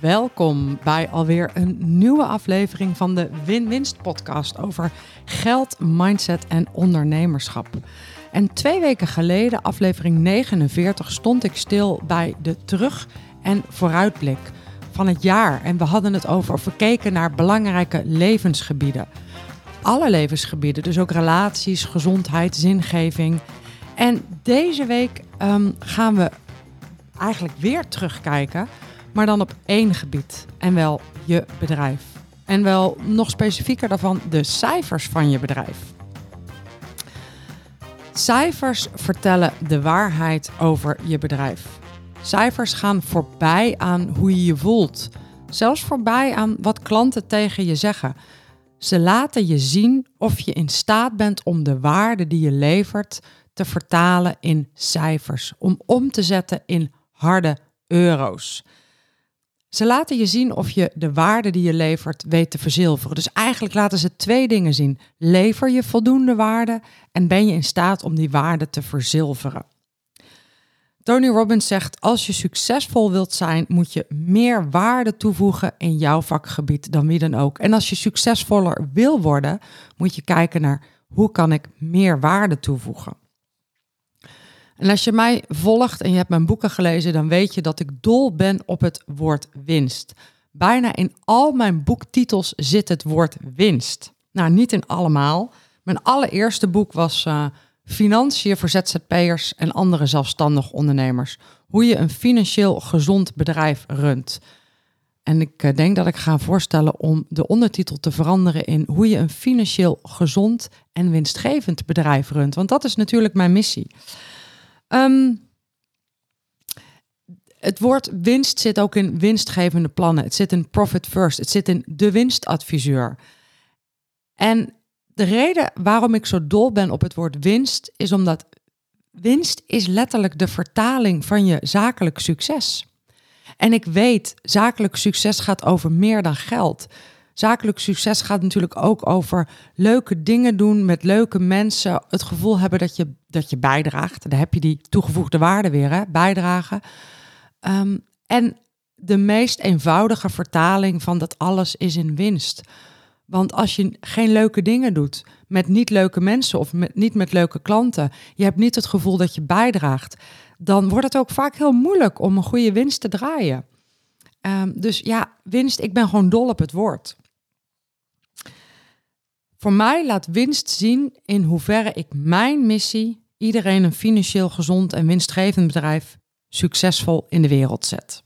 Welkom bij alweer een nieuwe aflevering van de Win-Winst podcast over geld, mindset en ondernemerschap. En twee weken geleden, aflevering 49, stond ik stil bij de terug- en vooruitblik van het jaar. En we hadden het over, of we keken naar belangrijke levensgebieden. Alle levensgebieden, dus ook relaties, gezondheid, zingeving. En deze week ehm, gaan we eigenlijk weer terugkijken maar dan op één gebied. En wel je bedrijf. En wel nog specifieker daarvan de cijfers van je bedrijf. Cijfers vertellen de waarheid over je bedrijf. Cijfers gaan voorbij aan hoe je je voelt. Zelfs voorbij aan wat klanten tegen je zeggen. Ze laten je zien of je in staat bent om de waarde die je levert te vertalen in cijfers. Om om te zetten in harde euro's. Ze laten je zien of je de waarde die je levert weet te verzilveren. Dus eigenlijk laten ze twee dingen zien. Lever je voldoende waarde en ben je in staat om die waarde te verzilveren. Tony Robbins zegt: Als je succesvol wilt zijn, moet je meer waarde toevoegen in jouw vakgebied dan wie dan ook. En als je succesvoller wil worden, moet je kijken naar hoe kan ik meer waarde toevoegen. En als je mij volgt en je hebt mijn boeken gelezen, dan weet je dat ik dol ben op het woord winst. Bijna in al mijn boektitels zit het woord winst. Nou, niet in allemaal. Mijn allereerste boek was uh, Financiën voor ZZP'ers en andere zelfstandig ondernemers. Hoe je een financieel gezond bedrijf runt. En ik eh, denk dat ik ga voorstellen om de ondertitel te veranderen in hoe je een financieel gezond en winstgevend bedrijf runt. Want dat is natuurlijk mijn missie. Um, het woord winst zit ook in winstgevende plannen. Het zit in profit first. Het zit in de winstadviseur. En de reden waarom ik zo dol ben op het woord winst is omdat winst is letterlijk de vertaling van je zakelijk succes. En ik weet, zakelijk succes gaat over meer dan geld. Zakelijk succes gaat natuurlijk ook over leuke dingen doen met leuke mensen. Het gevoel hebben dat je, dat je bijdraagt. Daar heb je die toegevoegde waarde weer, hè? bijdragen. Ehm, en de meest eenvoudige vertaling van dat alles is in winst. Want als je geen leuke dingen doet met niet leuke mensen of met, niet met leuke klanten, je hebt niet het gevoel dat je bijdraagt, dan wordt het ook vaak heel moeilijk om een goede winst te draaien. Ehm, dus ja, winst, ik ben gewoon dol op het woord. Voor mij laat winst zien in hoeverre ik mijn missie, iedereen een financieel gezond en winstgevend bedrijf, succesvol in de wereld zet.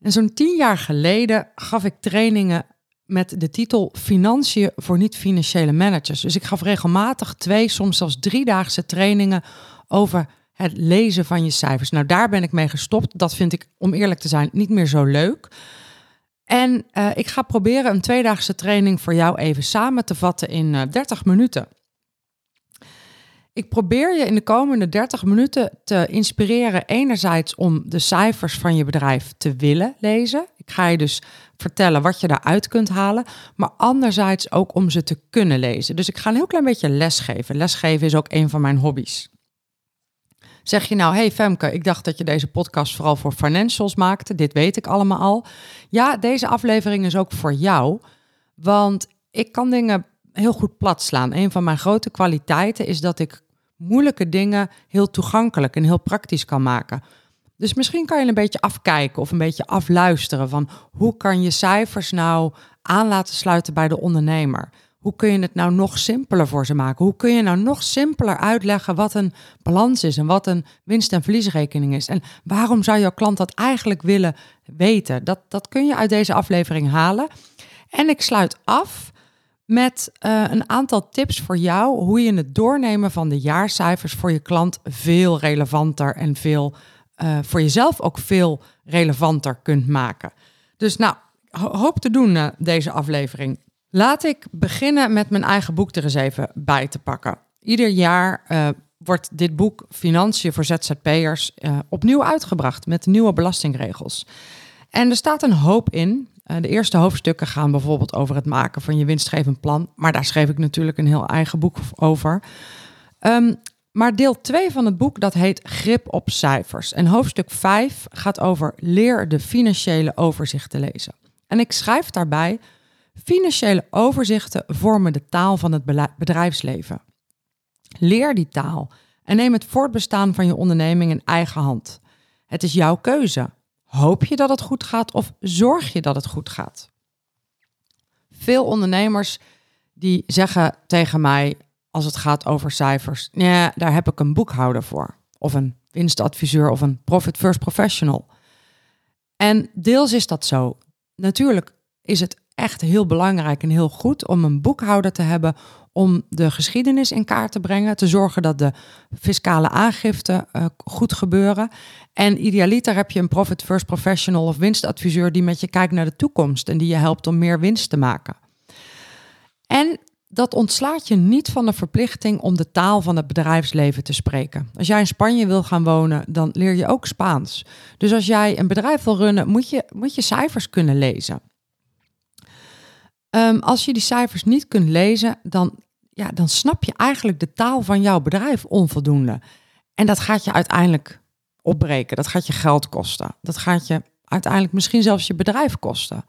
En zo'n tien jaar geleden gaf ik trainingen met de titel Financiën voor niet-financiële managers. Dus ik gaf regelmatig twee, soms zelfs driedaagse trainingen over het lezen van je cijfers. Nou, daar ben ik mee gestopt. Dat vind ik, om eerlijk te zijn, niet meer zo leuk. En uh, ik ga proberen een tweedaagse training voor jou even samen te vatten in uh, eh, 30 minuten. Ik probeer je in de komende 30 minuten te inspireren, enerzijds om de cijfers van je bedrijf te willen lezen. Ik ga je dus vertellen wat je daaruit kunt halen, maar anderzijds ook om ze te kunnen lezen. Dus ik ga een heel klein beetje lesgeven. Lesgeven is ook een van mijn hobby's. Zeg je nou, hey Femke, ik dacht dat je deze podcast vooral voor financials maakte. Dit weet ik allemaal al. Ja, deze aflevering is ook voor jou. Want ik kan dingen heel goed plat slaan. Een van mijn grote kwaliteiten is dat ik moeilijke dingen heel toegankelijk en heel praktisch kan maken. Dus misschien kan je een beetje afkijken of een beetje afluisteren van hoe kan je cijfers nou aan laten sluiten bij de ondernemer? Hoe kun je het nou nog simpeler voor ze maken? Hoe kun je nou nog simpeler uitleggen wat een balans is en wat een winst- en verliesrekening is? En waarom zou jouw klant dat eigenlijk willen weten? Dat, dat kun je uit deze aflevering halen. En ik sluit af met uh, een aantal tips voor jou hoe je het doornemen van de jaarcijfers voor je klant veel relevanter en veel uh, voor jezelf ook veel relevanter kunt maken. Dus nou, hoop te doen uh, deze aflevering. Laat ik beginnen met mijn eigen boek er eens even bij te pakken. Ieder jaar uh, wordt dit boek Financiën voor ZZP'ers uh, opnieuw uitgebracht met nieuwe belastingregels. En er staat een hoop in. de eerste hoofdstukken gaan bijvoorbeeld over het maken van je winstgevend plan. Maar daar schreef ik natuurlijk een heel eigen boek over. Um, maar deel 2 van het boek dat heet Grip op cijfers. En hoofdstuk 5 gaat over leer de financiële overzichten lezen. En ik schrijf daarbij: financiële overzichten vormen de taal van het bedrijfsleven. Leer die taal en neem het voortbestaan van je onderneming in eigen hand. Het is jouw keuze. Hoop je dat het goed gaat of zorg je dat het goed gaat? Veel ondernemers die zeggen tegen mij: als het gaat over cijfers. Ja, daar heb ik een boekhouder voor. Of een winstadviseur of een profit first professional. En deels is dat zo. Natuurlijk is het echt heel belangrijk en heel goed om een boekhouder te hebben om de geschiedenis in kaart te brengen, te zorgen dat de fiscale aangiften uh, goed gebeuren. En idealiter heb je een profit first professional of winstadviseur die met je kijkt naar de toekomst en die je helpt om meer winst te maken. En dat ontslaat je niet van de verplichting om de taal van het bedrijfsleven te spreken. Als jij in Spanje wil gaan wonen, dan leer je ook Spaans. Dus als jij een bedrijf wil runnen, moet je, moet je cijfers kunnen lezen. Um, als je die cijfers niet kunt lezen, dan, ja, dan snap je eigenlijk de taal van jouw bedrijf onvoldoende. En dat gaat je uiteindelijk opbreken. Dat gaat je geld kosten. Dat gaat je uiteindelijk misschien zelfs je bedrijf kosten.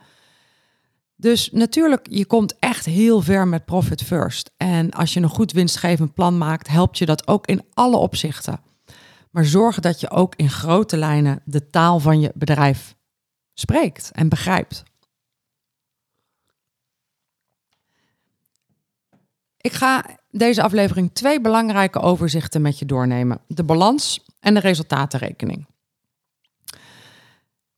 Dus natuurlijk, je komt echt heel ver met Profit First. En als je een goed winstgevend plan maakt, helpt je dat ook in alle opzichten. Maar zorg dat je ook in grote lijnen de taal van je bedrijf spreekt en begrijpt. Ik ga deze aflevering twee belangrijke overzichten met je doornemen: de balans en de resultatenrekening.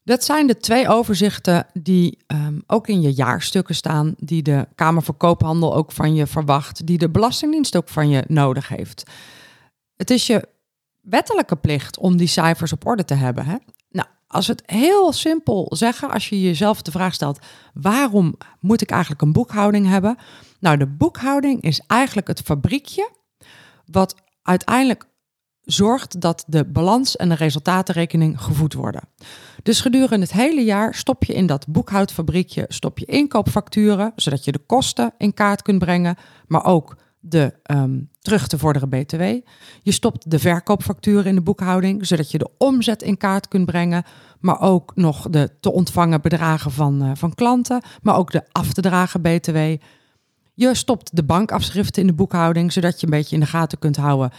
Dat zijn de twee overzichten die um, ook in je jaarstukken staan, die de Kamer voor Koophandel ook van je verwacht, die de Belastingdienst ook van je nodig heeft. Het is je wettelijke plicht om die cijfers op orde te hebben. Hè? Nou, als we het heel simpel zeggen, als je jezelf de vraag stelt: waarom moet ik eigenlijk een boekhouding hebben? Nou, de boekhouding is eigenlijk het fabriekje wat uiteindelijk zorgt dat de balans en de resultatenrekening gevoed worden. Dus gedurende het hele jaar stop je in dat boekhoudfabriekje stop je inkoopfacturen, zodat je de kosten in kaart kunt brengen, maar ook de um, terug te vorderen BTW. Je stopt de verkoopfacturen in de boekhouding, zodat je de omzet in kaart kunt brengen, maar ook nog de te ontvangen bedragen van, uh, van klanten, maar ook de af te dragen BTW. Je stopt de bankafschriften in de boekhouding, zodat je een beetje in de gaten kunt houden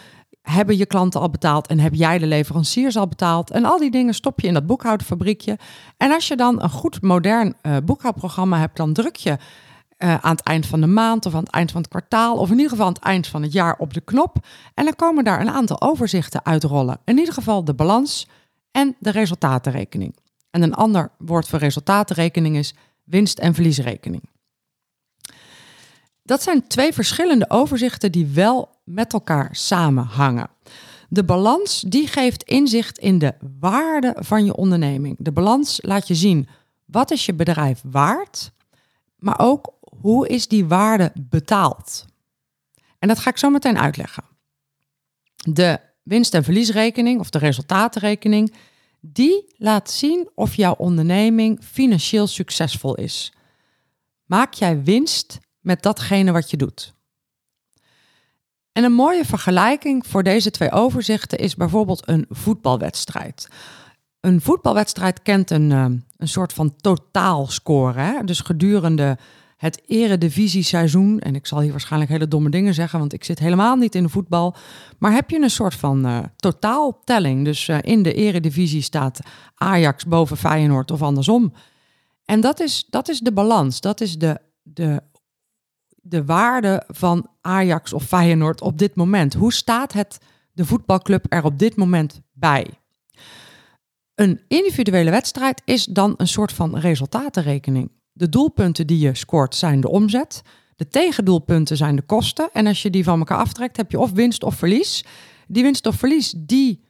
hebben je klanten al betaald en heb jij de leveranciers al betaald? En al die dingen stop je in dat boekhoudfabriekje. En als je dan een goed modern uh, boekhoudprogramma hebt, dan druk je uh, aan het eind van de maand of aan het eind van het kwartaal of in ieder geval aan het eind van het jaar op de knop. En dan komen daar een aantal overzichten uitrollen. In ieder geval de balans en de resultatenrekening. En een ander woord voor resultatenrekening is winst- en verliesrekening. Dat zijn twee verschillende overzichten die wel met elkaar samenhangen. De balans die geeft inzicht in de waarde van je onderneming. De balans laat je zien wat is je bedrijf waard, maar ook hoe is die waarde betaald. En dat ga ik zo meteen uitleggen. De winst- en verliesrekening of de resultatenrekening, die laat zien of jouw onderneming financieel succesvol is. Maak jij winst met datgene wat je doet? En een mooie vergelijking voor deze twee overzichten is bijvoorbeeld een voetbalwedstrijd. Een voetbalwedstrijd kent een, eh, een soort van totaalscore. Hè? Dus gedurende het eredivisie-seizoen, en ik zal hier waarschijnlijk hele domme dingen zeggen, want ik zit helemaal niet in de voetbal, maar heb je een soort van uh, totaaltelling. Dus uh, in de eredivisie staat Ajax boven Feyenoord of andersom. En dat is, dat is de balans, dat is de, de de waarde van Ajax of Feyenoord op dit moment? Hoe staat het de voetbalclub er op dit moment bij? Een individuele wedstrijd is dan een soort van resultatenrekening. De doelpunten die je scoort zijn de omzet. De tegendoelpunten zijn de kosten. En als je die van elkaar aftrekt, heb je of winst of verlies. Die winst of verlies, die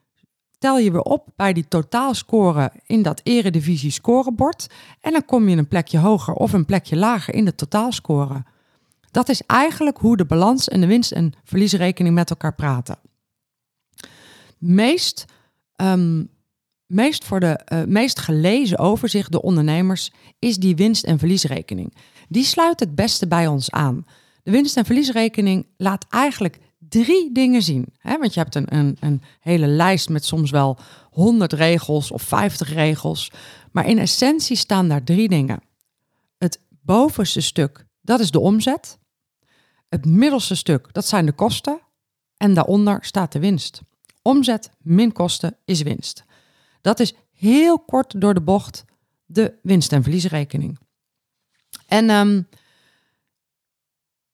tel je weer op bij die totaalscore in dat eredivisie scorebord. En dan kom je een plekje hoger of een plekje lager in de totaalscore. Dat is eigenlijk hoe de balans en de winst- en verliesrekening met elkaar praten. Meest, um, meest voor de uh, meest gelezen overzicht door ondernemers is die winst- en verliesrekening. Die sluit het beste bij ons aan. De winst- en verliesrekening laat eigenlijk drie dingen zien. Hè? Want je hebt een, een, een hele lijst met soms wel 100 regels of 50 regels. Maar in essentie staan daar drie dingen. Het bovenste stuk, dat is de omzet. Het middelste stuk, dat zijn de kosten. En daaronder staat de winst. Omzet min kosten is winst. Dat is heel kort door de bocht de winst- en verliesrekening. En um,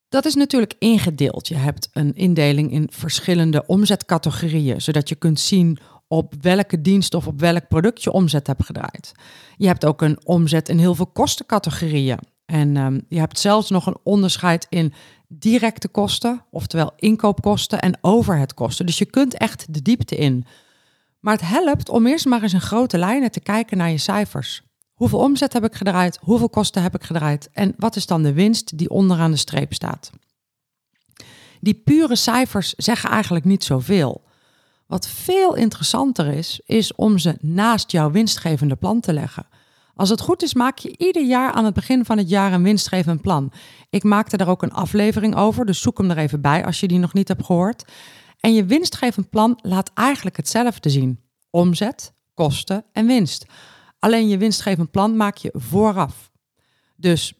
dat is natuurlijk ingedeeld. Je hebt een indeling in verschillende omzetcategorieën, zodat je kunt zien op welke dienst of op welk product je omzet hebt gedraaid. Je hebt ook een omzet in heel veel kostencategorieën. En um, je hebt zelfs nog een onderscheid in directe kosten, oftewel inkoopkosten en overheadkosten. Dus je kunt echt de diepte in. Maar het helpt om eerst maar eens in grote lijnen te kijken naar je cijfers. Hoeveel omzet heb ik gedraaid? Hoeveel kosten heb ik gedraaid? En wat is dan de winst die onderaan de streep staat? Die pure cijfers zeggen eigenlijk niet zoveel. Wat veel interessanter is, is om ze naast jouw winstgevende plan te leggen. Als het goed is, maak je ieder jaar aan het begin van het jaar een winstgevend plan. Ik maakte daar ook een aflevering over, dus zoek hem er even bij als je die nog niet hebt gehoord. En je winstgevend plan laat eigenlijk hetzelfde zien: omzet, kosten en winst. Alleen je winstgevend plan maak je vooraf. Dus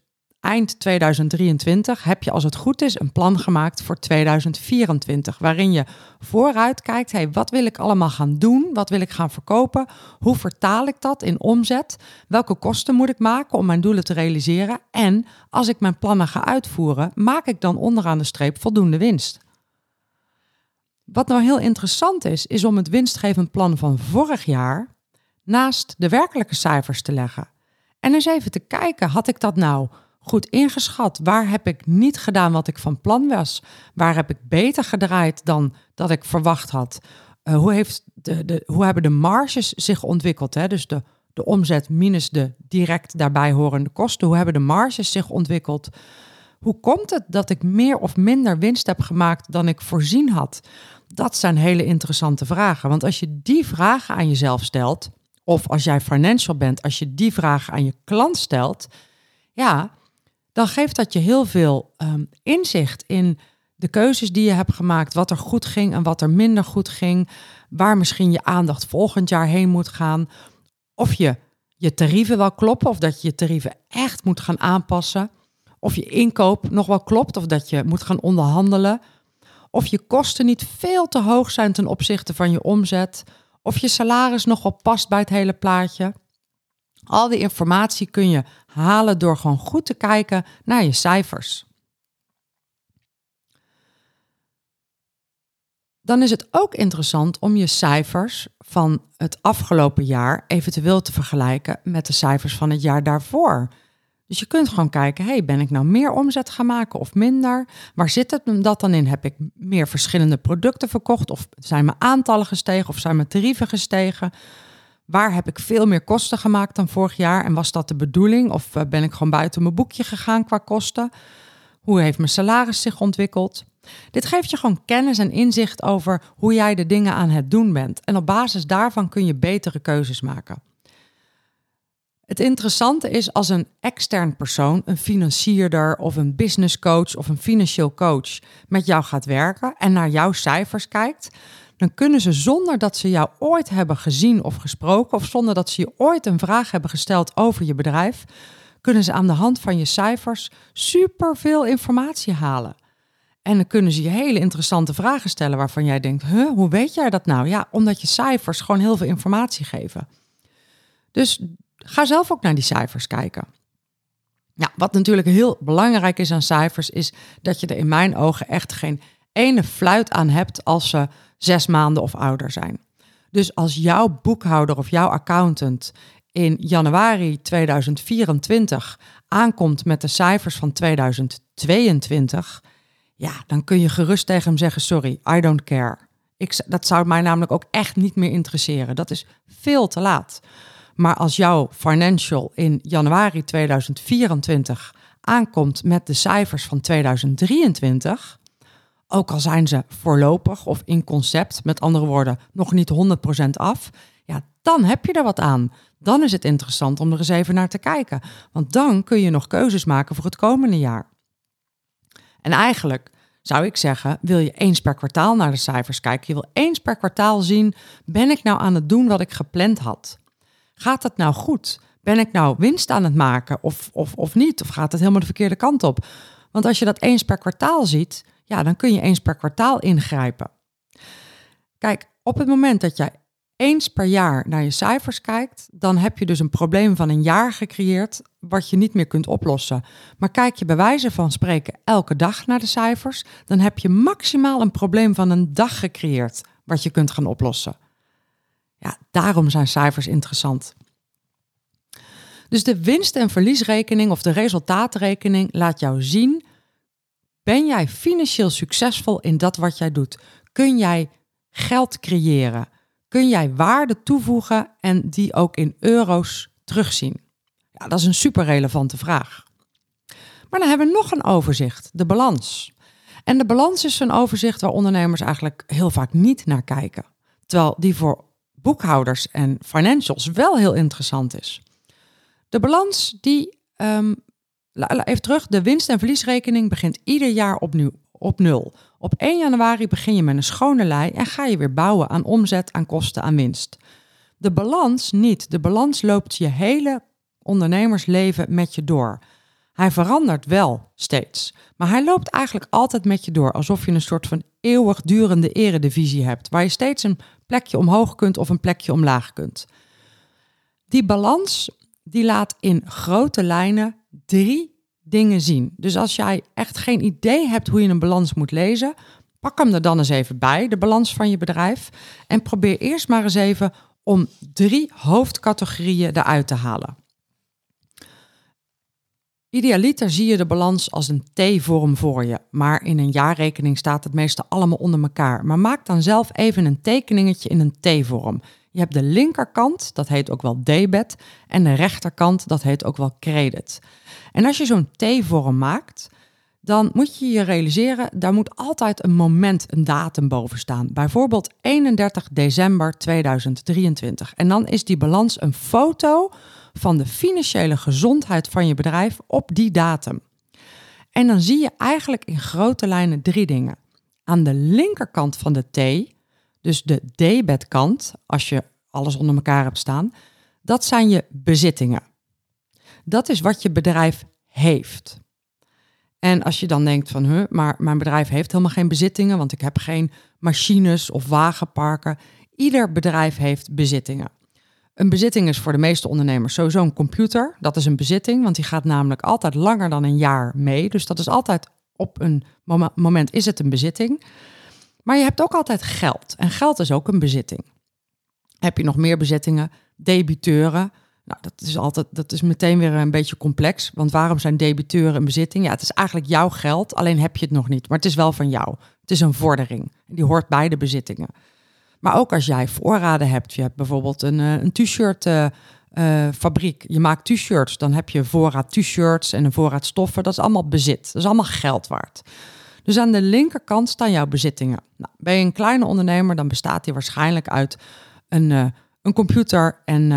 eind 2023 heb je als het goed is een plan gemaakt voor 2024, waarin je vooruit kijkt, hey, wat wil ik allemaal gaan doen? Wat wil ik gaan verkopen? Hoe vertaal ik dat in omzet? Welke kosten moet ik maken om mijn doelen te realiseren? En als ik mijn plannen ga uitvoeren, maak ik dan onderaan de streep voldoende winst? Wat nou heel interessant is, is om het winstgevend plan van vorig jaar naast de werkelijke cijfers te leggen. En eens even te kijken, had ik dat nou goed ingeschat? Waar heb ik niet gedaan wat ik van plan was? Waar heb ik beter gedraaid dan dat ik verwacht had? Uh, hoe, heeft de, de, hoe hebben de marges zich ontwikkeld? Hè? Dus de, de omzet minus de direct daarbij horende kosten. Hoe hebben de marges zich ontwikkeld? Hoe komt het dat ik meer of minder winst heb gemaakt dan ik voorzien had? Dat zijn hele interessante vragen. Want als je die vragen aan jezelf stelt, of als jij financial bent, als je die vragen aan je klant stelt, ja, dan geeft dat je heel veel um, inzicht in de keuzes die je hebt gemaakt, wat er goed ging en wat er minder goed ging, waar misschien je aandacht volgend jaar heen moet gaan, of je je tarieven wel kloppen of dat je je tarieven echt moet gaan aanpassen, of je inkoop nog wel klopt of dat je moet gaan onderhandelen, of je kosten niet veel te hoog zijn ten opzichte van je omzet, of je salaris nog wel past bij het hele plaatje. Al die informatie kun je halen door gewoon goed te kijken naar je cijfers. Dan is het ook interessant om je cijfers van het afgelopen jaar eventueel te vergelijken met de cijfers van het jaar daarvoor. Dus je kunt gewoon kijken, hey, ben ik nou meer omzet gaan maken of minder? Waar zit het dat dan in? Heb ik meer verschillende producten verkocht? Of zijn mijn aantallen gestegen of zijn mijn tarieven gestegen? Waar heb ik veel meer kosten gemaakt dan vorig jaar? En was dat de bedoeling? Of eh, ben ik gewoon buiten mijn boekje gegaan qua kosten? Hoe heeft mijn salaris zich ontwikkeld? Dit geeft je gewoon kennis en inzicht over hoe jij de dingen aan het doen bent. En op basis daarvan kun je betere keuzes maken. Het interessante is als een extern persoon, een financierder of een business coach of een financieel coach met jou gaat werken en naar jouw cijfers kijkt, dan kunnen ze zonder dat ze jou ooit hebben gezien of gesproken of zonder dat ze je ooit een vraag hebben gesteld over je bedrijf, kunnen ze aan de hand van je cijfers superveel informatie halen. En dan kunnen ze je hele interessante vragen stellen waarvan jij denkt, huh, hoe weet jij dat nou? Ja, omdat je cijfers gewoon heel veel informatie geven. Dus Ga zelf ook naar die cijfers kijken. Ja, wat natuurlijk heel belangrijk is aan cijfers, is dat je er in mijn ogen echt geen ene fluit aan hebt als ze zes maanden of ouder zijn. Dus als jouw boekhouder of jouw accountant in januari 2024 aankomt met de cijfers van 2022, ja, dan kun je gerust tegen hem zeggen: Sorry, I don't care. Ik, dat zou mij namelijk ook echt niet meer interesseren. Dat is veel te laat. Maar als jouw financial in januari 2024 aankomt met de cijfers van 2023, ook al zijn ze voorlopig of in concept, met andere woorden, nog niet 100% af, ja, dan heb je er wat aan. Dan is het interessant om er eens even naar te kijken. Want dan kun je nog keuzes maken voor het komende jaar. En eigenlijk zou ik zeggen, wil je eens per kwartaal naar de cijfers kijken. Je wil eens per kwartaal zien, ben ik nou aan het doen wat ik gepland had? Gaat het nou goed? Ben ik nou winst aan het maken of, of, of niet? Of gaat het helemaal de verkeerde kant op? Want als je dat eens per kwartaal ziet, ja, dan kun je eens per kwartaal ingrijpen. Kijk, op het moment dat jij eens per jaar naar je cijfers kijkt, dan heb je dus een probleem van een jaar gecreëerd wat je niet meer kunt oplossen. Maar kijk je bij wijze van spreken elke dag naar de cijfers, dan heb je maximaal een probleem van een dag gecreëerd wat je kunt gaan oplossen. Ja, daarom zijn cijfers interessant. Dus de winst- en verliesrekening of de resultaatrekening laat jou zien: ben jij financieel succesvol in dat wat jij doet? Kun jij geld creëren? Kun jij waarde toevoegen en die ook in euro's terugzien? Ja, dat is een super relevante vraag. Maar dan hebben we nog een overzicht, de balans. En de balans is een overzicht waar ondernemers eigenlijk heel vaak niet naar kijken. Terwijl die voor boekhouders en financials wel heel interessant is. De balans die, um, even terug, de winst- en verliesrekening begint ieder jaar opnieuw op nul. Op 1 januari begin je met een schone lei en ga je weer bouwen aan omzet, aan kosten, aan winst. De balans niet. De balans loopt je hele ondernemersleven met je door. Hij verandert wel steeds, maar hij loopt eigenlijk altijd met je door, alsof je een soort van eeuwigdurende eredivisie hebt, waar je steeds een plekje omhoog kunt of een plekje omlaag kunt. Die balans die laat in grote lijnen drie dingen zien. Dus als jij echt geen idee hebt hoe je een balans moet lezen, pak hem er dan eens even bij, de balans van je bedrijf, en probeer eerst maar eens even om drie hoofdcategorieën eruit te halen. Idealiter zie je de balans als een T-vorm voor je, maar in een jaarrekening staat het meestal allemaal onder elkaar. Maar maak dan zelf even een tekeningetje in een T-vorm. Je hebt de linkerkant, dat heet ook wel debet, en de rechterkant, dat heet ook wel credit. En als je zo'n T-vorm maakt, dan moet je je realiseren, daar moet altijd een moment, een datum boven staan. Bijvoorbeeld 31 december 2023. En dan is die balans een foto van de financiële gezondheid van je bedrijf op die datum. En dan zie je eigenlijk in grote lijnen drie dingen. Aan de linkerkant van de T, dus de debetkant, als je alles onder elkaar hebt staan, dat zijn je bezittingen. Dat is wat je bedrijf heeft. En als je dan denkt van, huh, maar mijn bedrijf heeft helemaal geen bezittingen, want ik heb geen machines of wagenparken. Ieder bedrijf heeft bezittingen. Een bezitting is voor de meeste ondernemers sowieso een computer. Dat is een bezitting, want die gaat namelijk altijd langer dan een jaar mee. Dus dat is altijd op een moment is het een bezitting. Maar je hebt ook altijd geld. En geld is ook een bezitting. Heb je nog meer bezittingen? Debiteuren. Nou, dat is altijd, dat is meteen weer een beetje complex. Want waarom zijn debiteuren een bezitting? Ja, het is eigenlijk jouw geld, alleen heb je het nog niet. Maar het is wel van jou. Het is een vordering. Die hoort bij de bezittingen. Maar ook als jij voorraden hebt, je hebt bijvoorbeeld een, eh, een t-shirt uh, fabriek, je maakt t-shirts, dan heb je voorraad t-shirts en een voorraad stoffen. Dat is allemaal bezit. Dat is allemaal geld waard. Dus aan de linkerkant staan jouw bezittingen. Nou, ben je een kleine ondernemer, dan bestaat die waarschijnlijk uit een, een computer en,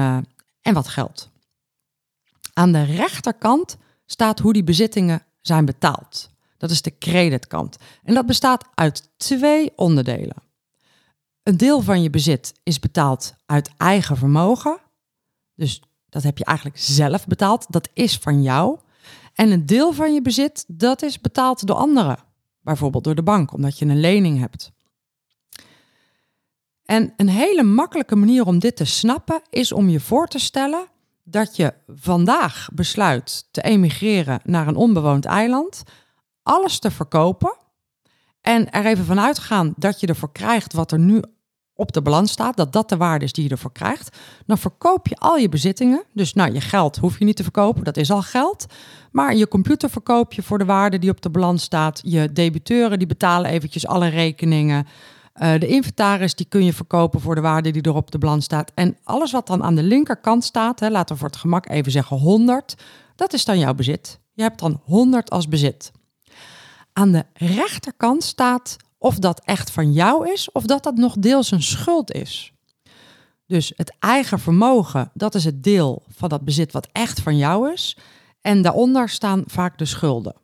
en wat geld. Aan de rechterkant staat hoe die bezittingen zijn betaald. Dat is de creditkant. En dat bestaat uit twee onderdelen. Een deel van je bezit is betaald uit eigen vermogen. Dus dat heb je eigenlijk zelf betaald. Dat is van jou. En een deel van je bezit, dat is betaald door anderen. Bijvoorbeeld door de bank, omdat je een lening hebt. En een hele makkelijke manier om dit te snappen is om je voor te stellen dat je vandaag besluit te emigreren naar een onbewoond eiland, alles te verkopen en er even vanuit gaan dat je ervoor krijgt wat er nu op de balans staat, dat dat de waarde is die je ervoor krijgt, dan verkoop je al je bezittingen. Dus nou, je geld hoef je niet te verkopen, dat is al geld. Maar je computer verkoop je voor de waarde die op de balans staat. Je debiteuren die betalen eventjes alle rekeningen. de inventaris die kun je verkopen voor de waarde die er op de balans staat. En alles wat dan aan de linkerkant staat, hè, laten we voor het gemak even zeggen 100, dat is dan jouw bezit. Je hebt dan 100 als bezit. Aan de rechterkant staat of dat echt van jou is of dat dat nog deels een schuld is. Dus het eigen vermogen, dat is het deel van dat bezit wat echt van jou is. En daaronder staan vaak de schulden.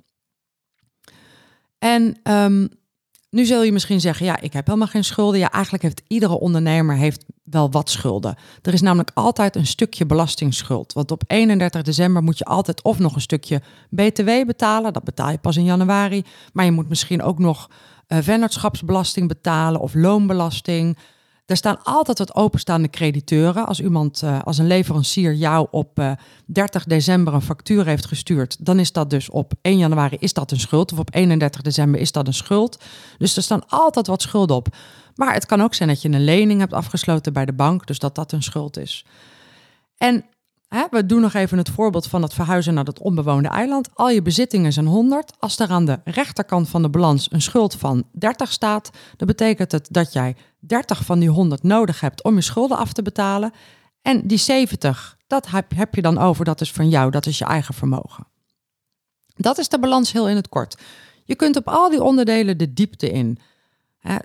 En um, nu zul je misschien zeggen, ja, ik heb helemaal geen schulden. Ja, eigenlijk heeft iedere ondernemer heeft wel wat schulden. Er is namelijk altijd een stukje belastingsschuld. Want op 31 december moet je altijd of nog een stukje BTW betalen. Dat betaal je pas in januari. Maar je moet misschien ook nog uh, vennootschapsbelasting betalen of loonbelasting. Er staan altijd wat openstaande crediteuren. Als iemand, uh, als een leverancier jou op uh, eh, 30 december een factuur heeft gestuurd, dan is dat dus op 1 januari is dat een schuld. Of op 31 december is dat een schuld. Dus er staan altijd wat schulden op. Maar het kan ook zijn dat je een lening hebt afgesloten bij de bank, dus dat dat een schuld is. En we doen nog even het voorbeeld van het verhuizen naar dat onbewoonde eiland. Al je bezittingen zijn 100. Als er aan de rechterkant van de balans een schuld van 30 staat, dan betekent het dat jij 30 van die 100 nodig hebt om je schulden af te betalen. En die 70, dat heb je dan over, dat is van jou, dat is je eigen vermogen. Dat is de balans heel in het kort. Je kunt op al die onderdelen de diepte in.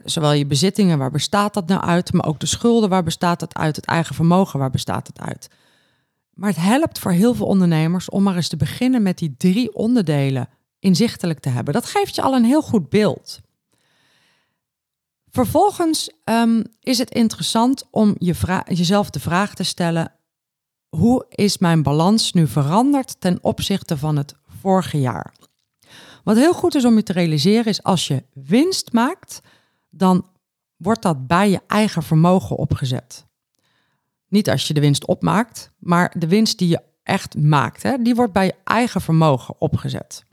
zowel je bezittingen, waar bestaat dat nou uit, maar ook de schulden, waar bestaat dat uit, het eigen vermogen, waar bestaat het uit. Maar het helpt voor heel veel ondernemers om maar eens te beginnen met die drie onderdelen inzichtelijk te hebben. Dat geeft je al een heel goed beeld. Vervolgens um, is het interessant om je jezelf de vraag te stellen: hoe is mijn balans nu veranderd ten opzichte van het vorige jaar? Wat heel goed is om je te realiseren is als je winst maakt, dan wordt dat bij je eigen vermogen opgezet. Niet als je de winst opmaakt, maar de winst die je echt maakt, hè, die wordt bij je eigen vermogen opgezet.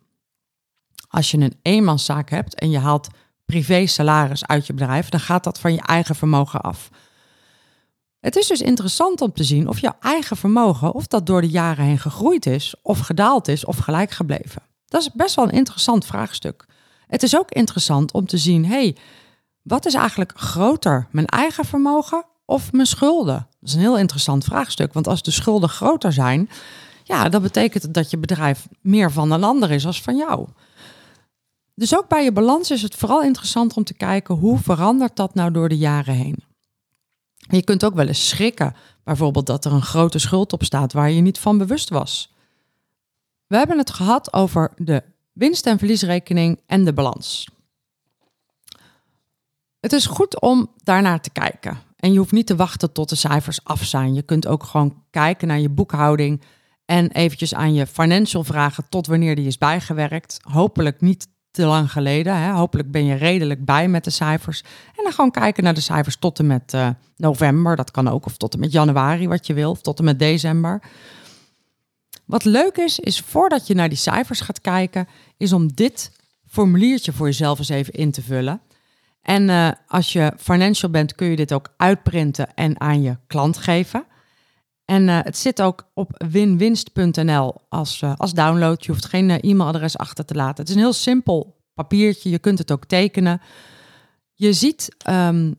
Als je een eenmanszaak hebt en je haalt privé salaris uit je bedrijf, dan gaat dat van je eigen vermogen af. Het is dus interessant om te zien of jouw eigen vermogen, of dat door de jaren heen gegroeid is, of gedaald is, of gelijk gebleven. Dat is best wel een interessant vraagstuk. Het is ook interessant om te zien, hey, wat is eigenlijk groter, mijn eigen vermogen of mijn schulden? Dat is een heel interessant vraagstuk, want als de schulden groter zijn, ja, dat betekent dat je bedrijf meer van een ander is als van jou. Dus ook bij je balans is het vooral interessant om te kijken hoe verandert dat nou door de jaren heen. je kunt ook wel eens schrikken, bijvoorbeeld dat er een grote schuld op staat waar je niet van bewust was. We hebben het gehad over de winst- en verliesrekening en de balans. Het is goed om daarnaar te kijken. En je hoeft niet te wachten tot de cijfers af zijn. Je kunt ook gewoon kijken naar je boekhouding en eventjes aan je financial vragen tot wanneer die is bijgewerkt. Hopelijk niet te lang geleden. Hè. Hopelijk ben je redelijk bij met de cijfers. En dan gewoon kijken naar de cijfers tot en met uh, november. Dat kan ook. Of tot en met januari, wat je wil. Of tot en met december. Wat leuk is, is voordat je naar die cijfers gaat kijken, is om dit formuliertje voor jezelf eens even in te vullen. En uh, als je financial bent, kun je dit ook uitprinten en aan je klant geven. En uh, het zit ook op winwinst.nl als, uh, als download. Je hoeft geen e-mailadres achter te laten. Het is een heel simpel papiertje. Je kunt het ook tekenen. Je ziet, um,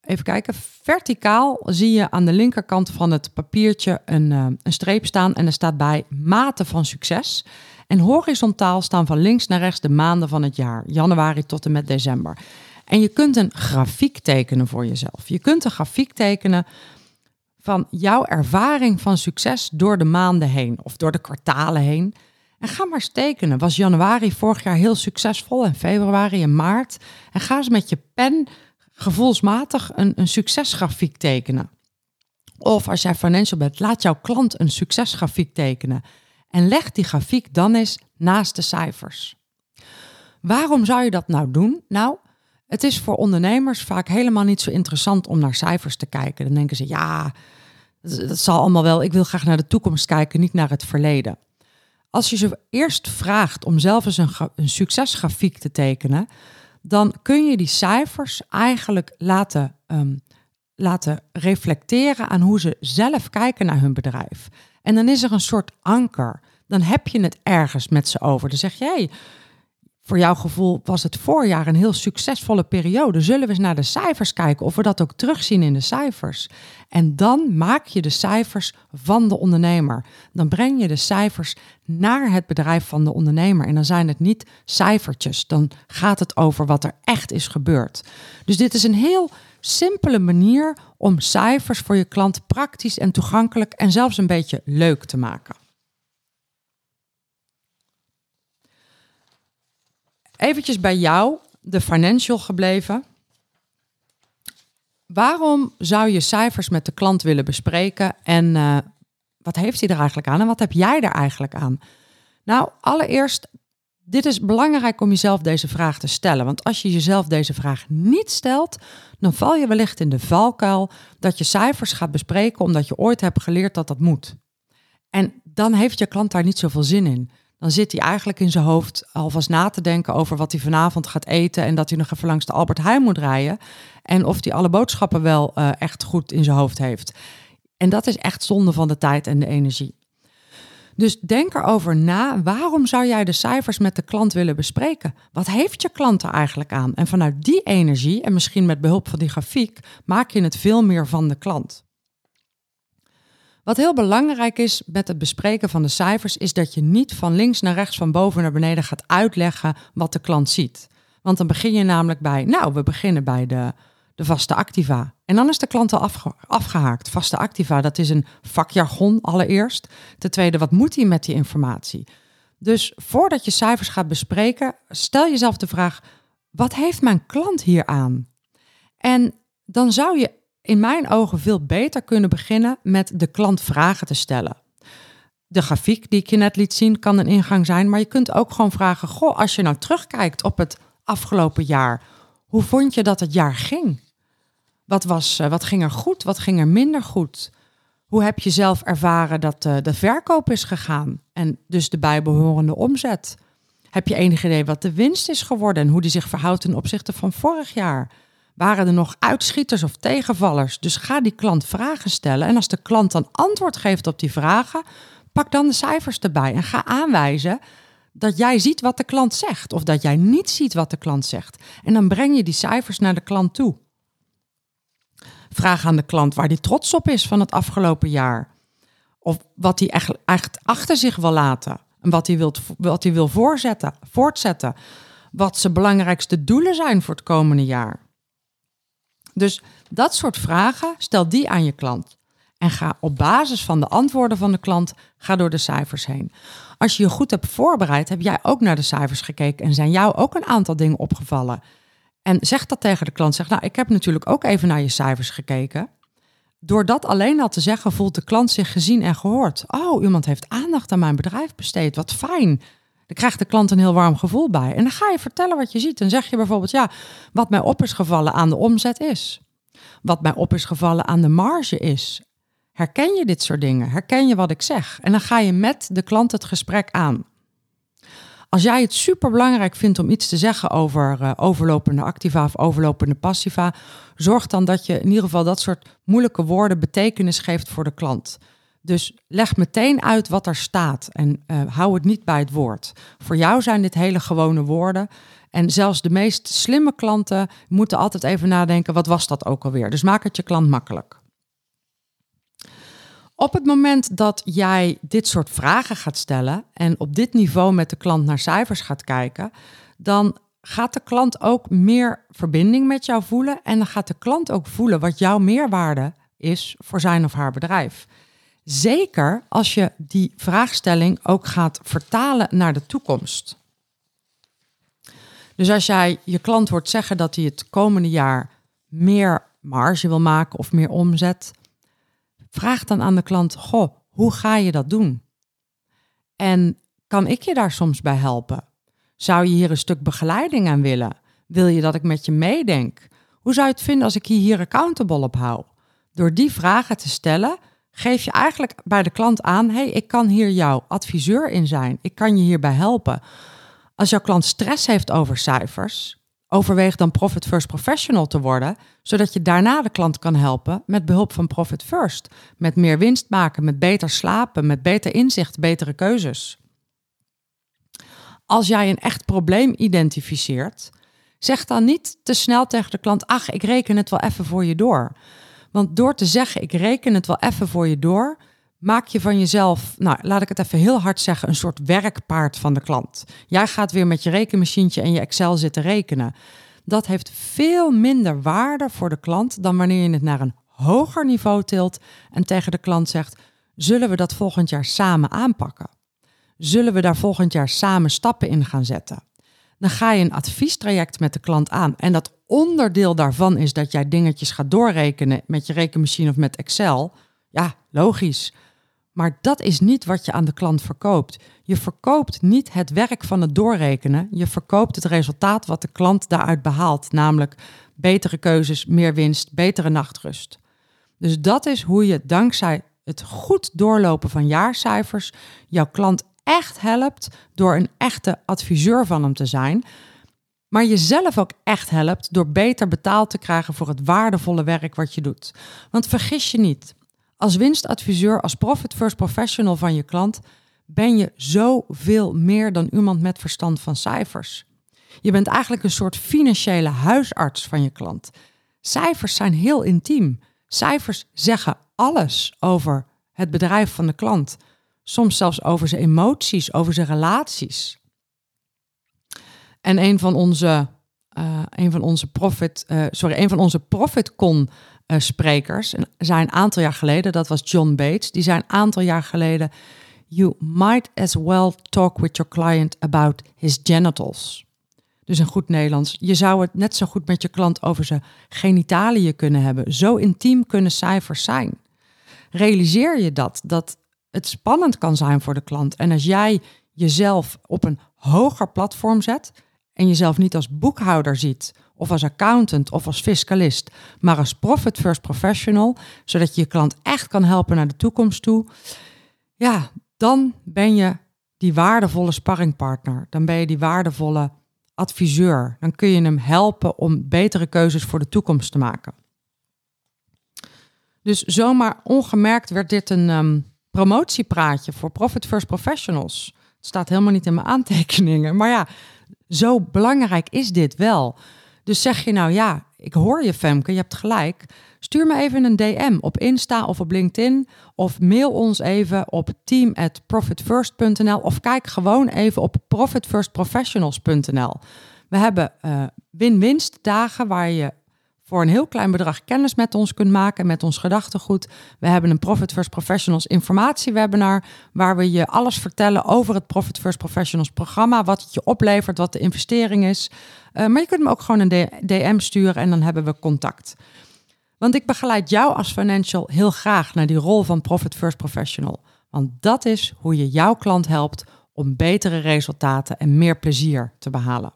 even kijken, verticaal zie je aan de linkerkant van het papiertje een, een streep staan. En er staat bij mate van succes. En horizontaal staan van links naar rechts de maanden van het jaar, januari tot en met december. En je kunt een grafiek tekenen voor jezelf. Je kunt een grafiek tekenen van jouw ervaring van succes door de maanden heen of door de kwartalen heen. En ga maar eens tekenen. Was januari vorig jaar heel succesvol en februari en maart? En ga eens met je pen gevoelsmatig een, een succesgrafiek tekenen. Of als jij financial bent, laat jouw klant een succesgrafiek tekenen. En leg die grafiek dan eens naast de cijfers. Waarom zou je dat nou doen? Nou, het is voor ondernemers vaak helemaal niet zo interessant om naar cijfers te kijken. Dan denken ze, ja, dat zal allemaal wel. Ik wil graag naar de toekomst kijken, niet naar het verleden. Als je ze eerst vraagt om zelf eens een, een succesgrafiek te tekenen, dan kun je die cijfers eigenlijk laten, um, laten reflecteren aan hoe ze zelf kijken naar hun bedrijf. En dan is er een soort anker. Dan heb je het ergens met ze over. Dan zeg jij, voor jouw gevoel was het voorjaar een heel succesvolle periode. Zullen we eens naar de cijfers kijken of we dat ook terugzien in de cijfers? En dan maak je de cijfers van de ondernemer. Dan breng je de cijfers naar het bedrijf van de ondernemer. En dan zijn het niet cijfertjes. Dan gaat het over wat er echt is gebeurd. Dus dit is een heel simpele manier om cijfers voor je klant praktisch en toegankelijk en zelfs een beetje leuk te maken. Eventjes bij jou, de financial gebleven. Waarom zou je cijfers met de klant willen bespreken en uh, wat heeft hij er eigenlijk aan en wat heb jij er eigenlijk aan? Nou, allereerst, dit is belangrijk om jezelf deze vraag te stellen. Want als je jezelf deze vraag niet stelt, dan val je wellicht in de valkuil dat je cijfers gaat bespreken omdat je ooit hebt geleerd dat dat moet. En dan heeft je klant daar niet zoveel zin in dan zit hij eigenlijk in zijn hoofd alvast na te denken over wat hij vanavond gaat eten en dat hij nog even langs de Albert Heijn moet rijden en of hij alle boodschappen wel uh, echt goed in zijn hoofd heeft. En dat is echt zonde van de tijd en de energie. Dus denk erover na, waarom zou jij de cijfers met de klant willen bespreken? Wat heeft je klant er eigenlijk aan? En vanuit die energie, en misschien met behulp van die grafiek, maak je het veel meer van de klant. Wat heel belangrijk is met het bespreken van de cijfers, is dat je niet van links naar rechts, van boven naar beneden gaat uitleggen wat de klant ziet. Want dan begin je namelijk bij, nou, we beginnen bij de, de vaste activa. En dan is de klant al afgehaakt. Vaste activa, dat is een vakjargon allereerst. Ten tweede, wat moet hij met die informatie? Dus voordat je cijfers gaat bespreken, stel jezelf de vraag: wat heeft mijn klant hier aan? En dan zou je in mijn ogen veel beter kunnen beginnen met de klant vragen te stellen. De grafiek die ik je net liet zien kan een ingang zijn, maar je kunt ook gewoon vragen: Goh, als je nou terugkijkt op het afgelopen jaar, hoe vond je dat het jaar ging? Wat, was, eh, wat ging er goed? Wat ging er minder goed? Hoe heb je zelf ervaren dat de, de verkoop is gegaan en dus de bijbehorende omzet? Heb je enig idee wat de winst is geworden en hoe die zich verhoudt ten opzichte van vorig jaar? Waren er nog uitschieters of tegenvallers? Dus ga die klant vragen stellen. En als de klant dan antwoord geeft op die vragen, pak dan de cijfers erbij en ga aanwijzen dat jij ziet wat de klant zegt of dat jij niet ziet wat de klant zegt. En dan breng je die cijfers naar de klant toe. Vraag aan de klant waar hij trots op is van het afgelopen jaar. Of wat hij echt, echt achter zich wil laten. En wat hij, wilt, wat hij wil voorzetten, voortzetten. Wat zijn belangrijkste doelen zijn voor het komende jaar. Dus dat soort vragen, stel die aan je klant. En ga op basis van de antwoorden van de klant, ga door de cijfers heen. Als je je goed hebt voorbereid, heb jij ook naar de cijfers gekeken en zijn jou ook een aantal dingen opgevallen. En zeg dat tegen de klant. Zeg, nou, ik heb natuurlijk ook even naar je cijfers gekeken. Door dat alleen al te zeggen, voelt de klant zich gezien en gehoord. Oh, iemand heeft aandacht aan mijn bedrijf besteed. Wat fijn. Dan krijgt de klant een heel warm gevoel bij. En dan ga je vertellen wat je ziet. Dan zeg je bijvoorbeeld, ja, wat mij op is gevallen aan de omzet is. Wat mij op is gevallen aan de marge is. Herken je dit soort dingen? Herken je wat ik zeg? En dan ga je met de klant het gesprek aan. Als jij het super belangrijk vindt om iets te zeggen over uh, overlopende activa of overlopende passiva, zorg dan dat je in ieder geval dat soort moeilijke woorden betekenis geeft voor de klant. Dus leg meteen uit wat er staat en uh, hou het niet bij het woord. Voor jou zijn dit hele gewone woorden. En zelfs de meest slimme klanten moeten altijd even nadenken: wat was dat ook alweer? Dus maak het je klant makkelijk. Op het moment dat jij dit soort vragen gaat stellen en op dit niveau met de klant naar cijfers gaat kijken, dan gaat de klant ook meer verbinding met jou voelen en dan gaat de klant ook voelen wat jouw meerwaarde is voor zijn of haar bedrijf. Zeker als je die vraagstelling ook gaat vertalen naar de toekomst. Dus als jij je klant hoort zeggen dat hij het komende jaar meer marge wil maken of meer omzet, vraag dan aan de klant: Goh, hoe ga je dat doen? En kan ik je daar soms bij helpen? Zou je hier een stuk begeleiding aan willen? Wil je dat ik met je meedenk? Hoe zou je het vinden als ik je hier accountable op hou? Door die vragen te stellen, geef je eigenlijk bij de klant aan: hey, ik kan hier jouw adviseur in zijn. Ik kan je hierbij helpen. Als jouw klant stress heeft over cijfers, overweeg dan Profit First Professional te worden, zodat je daarna de klant kan helpen met behulp van Profit First. Met meer winst maken, met beter slapen, met beter inzicht, betere keuzes. Als jij een echt probleem identificeert, zeg dan niet te snel tegen de klant: Ach, ik reken het wel even voor je door. Want door te zeggen: Ik reken het wel even voor je door, maak je van jezelf, nou laat ik het even heel hard zeggen, een soort werkpaard van de klant. Jij gaat weer met je rekenmachientje en je Excel zitten rekenen. Dat heeft veel minder waarde voor de klant dan wanneer je het naar een hoger niveau tilt en tegen de klant zegt: Zullen we dat volgend jaar samen aanpakken? Zullen we daar volgend jaar samen stappen in gaan zetten? Dan ga je een adviestraject met de klant aan. En dat onderdeel daarvan is dat jij dingetjes gaat doorrekenen met je rekenmachine of met Excel. Ja, logisch. Maar dat is niet wat je aan de klant verkoopt. Je verkoopt niet het werk van het doorrekenen. Je verkoopt het resultaat wat de klant daaruit behaalt. Namelijk betere keuzes, meer winst, betere nachtrust. Dus dat is hoe je dankzij het goed doorlopen van jaarcijfers jouw klant echt helpt door een echte adviseur van hem te zijn. Maar jezelf ook echt helpt door beter betaald te krijgen voor het waardevolle werk wat je doet. Want vergis je niet, als winstadviseur, als profit first professional van je klant, ben je zoveel meer dan iemand met verstand van cijfers. Je bent eigenlijk een soort financiële huisarts van je klant. Cijfers zijn heel intiem. Cijfers zeggen alles over het bedrijf van de klant. Soms zelfs over zijn emoties, over zijn relaties. En een van onze, uh, een van onze profit, uh, sorry, een van onze profitcon uh, sprekers, zijn een aantal jaar geleden, dat was John Bates, die zei een aantal jaar geleden, you might as well talk with your client about his genitals. Dus in goed Nederlands, je zou het net zo goed met je klant over zijn genitaliën kunnen hebben. Zo intiem kunnen cijfers zijn. Realiseer je dat, dat het spannend kan zijn voor de klant. En als jij jezelf op een hoger platform zet en jezelf niet als boekhouder ziet, of als accountant of als fiscalist, maar als profit first professional, zodat je je klant echt kan helpen naar de toekomst toe, ja, dan ben je die waardevolle sparringpartner. Dan ben je die waardevolle adviseur. Dan kun je hem helpen om betere keuzes voor de toekomst te maken. Dus zomaar ongemerkt werd dit een um, promotiepraatje voor Profit First Professionals. Het staat helemaal niet in mijn aantekeningen. Maar ja, zo belangrijk is dit wel. Dus zeg je nou ja, ik hoor je Femke, je hebt gelijk. Stuur me even een DM op Insta of op LinkedIn. Of mail ons even op team@profitfirst.nl of kijk gewoon even op profitfirstprofessionals.nl. We hebben uh, win-winst dagen waar je voor een heel klein bedrag kennis met ons kunt maken, met ons gedachtegoed. We hebben een Profit First Professionals informatiewebinar, waar we je alles vertellen over het Profit First Professionals programma, wat het je oplevert, wat de investering is. Uh, maar je kunt me ook gewoon een DM sturen en dan hebben we contact. Want ik begeleid jou als financial heel graag naar die rol van Profit First Professional. Want dat is hoe je jouw klant helpt om betere resultaten en meer plezier te behalen.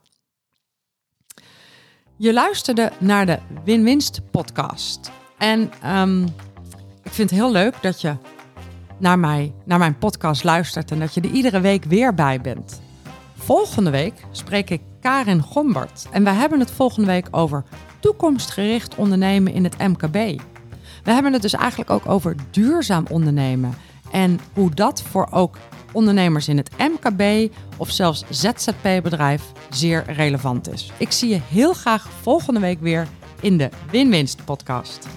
Je luisterde naar de Win-Winst podcast. En um, ik vind het heel leuk dat je naar, mij, naar mijn podcast luistert en dat je er iedere week weer bij bent. Volgende week spreek ik Karin Gombert en we hebben het volgende week over toekomstgericht ondernemen in het MKB. We hebben het dus eigenlijk ook over duurzaam ondernemen en hoe dat voor ook ondernemers in het MKB of zelfs ZZP-bedrijf zeer relevant is. Ik zie je heel graag volgende week weer in de Win-Winst podcast.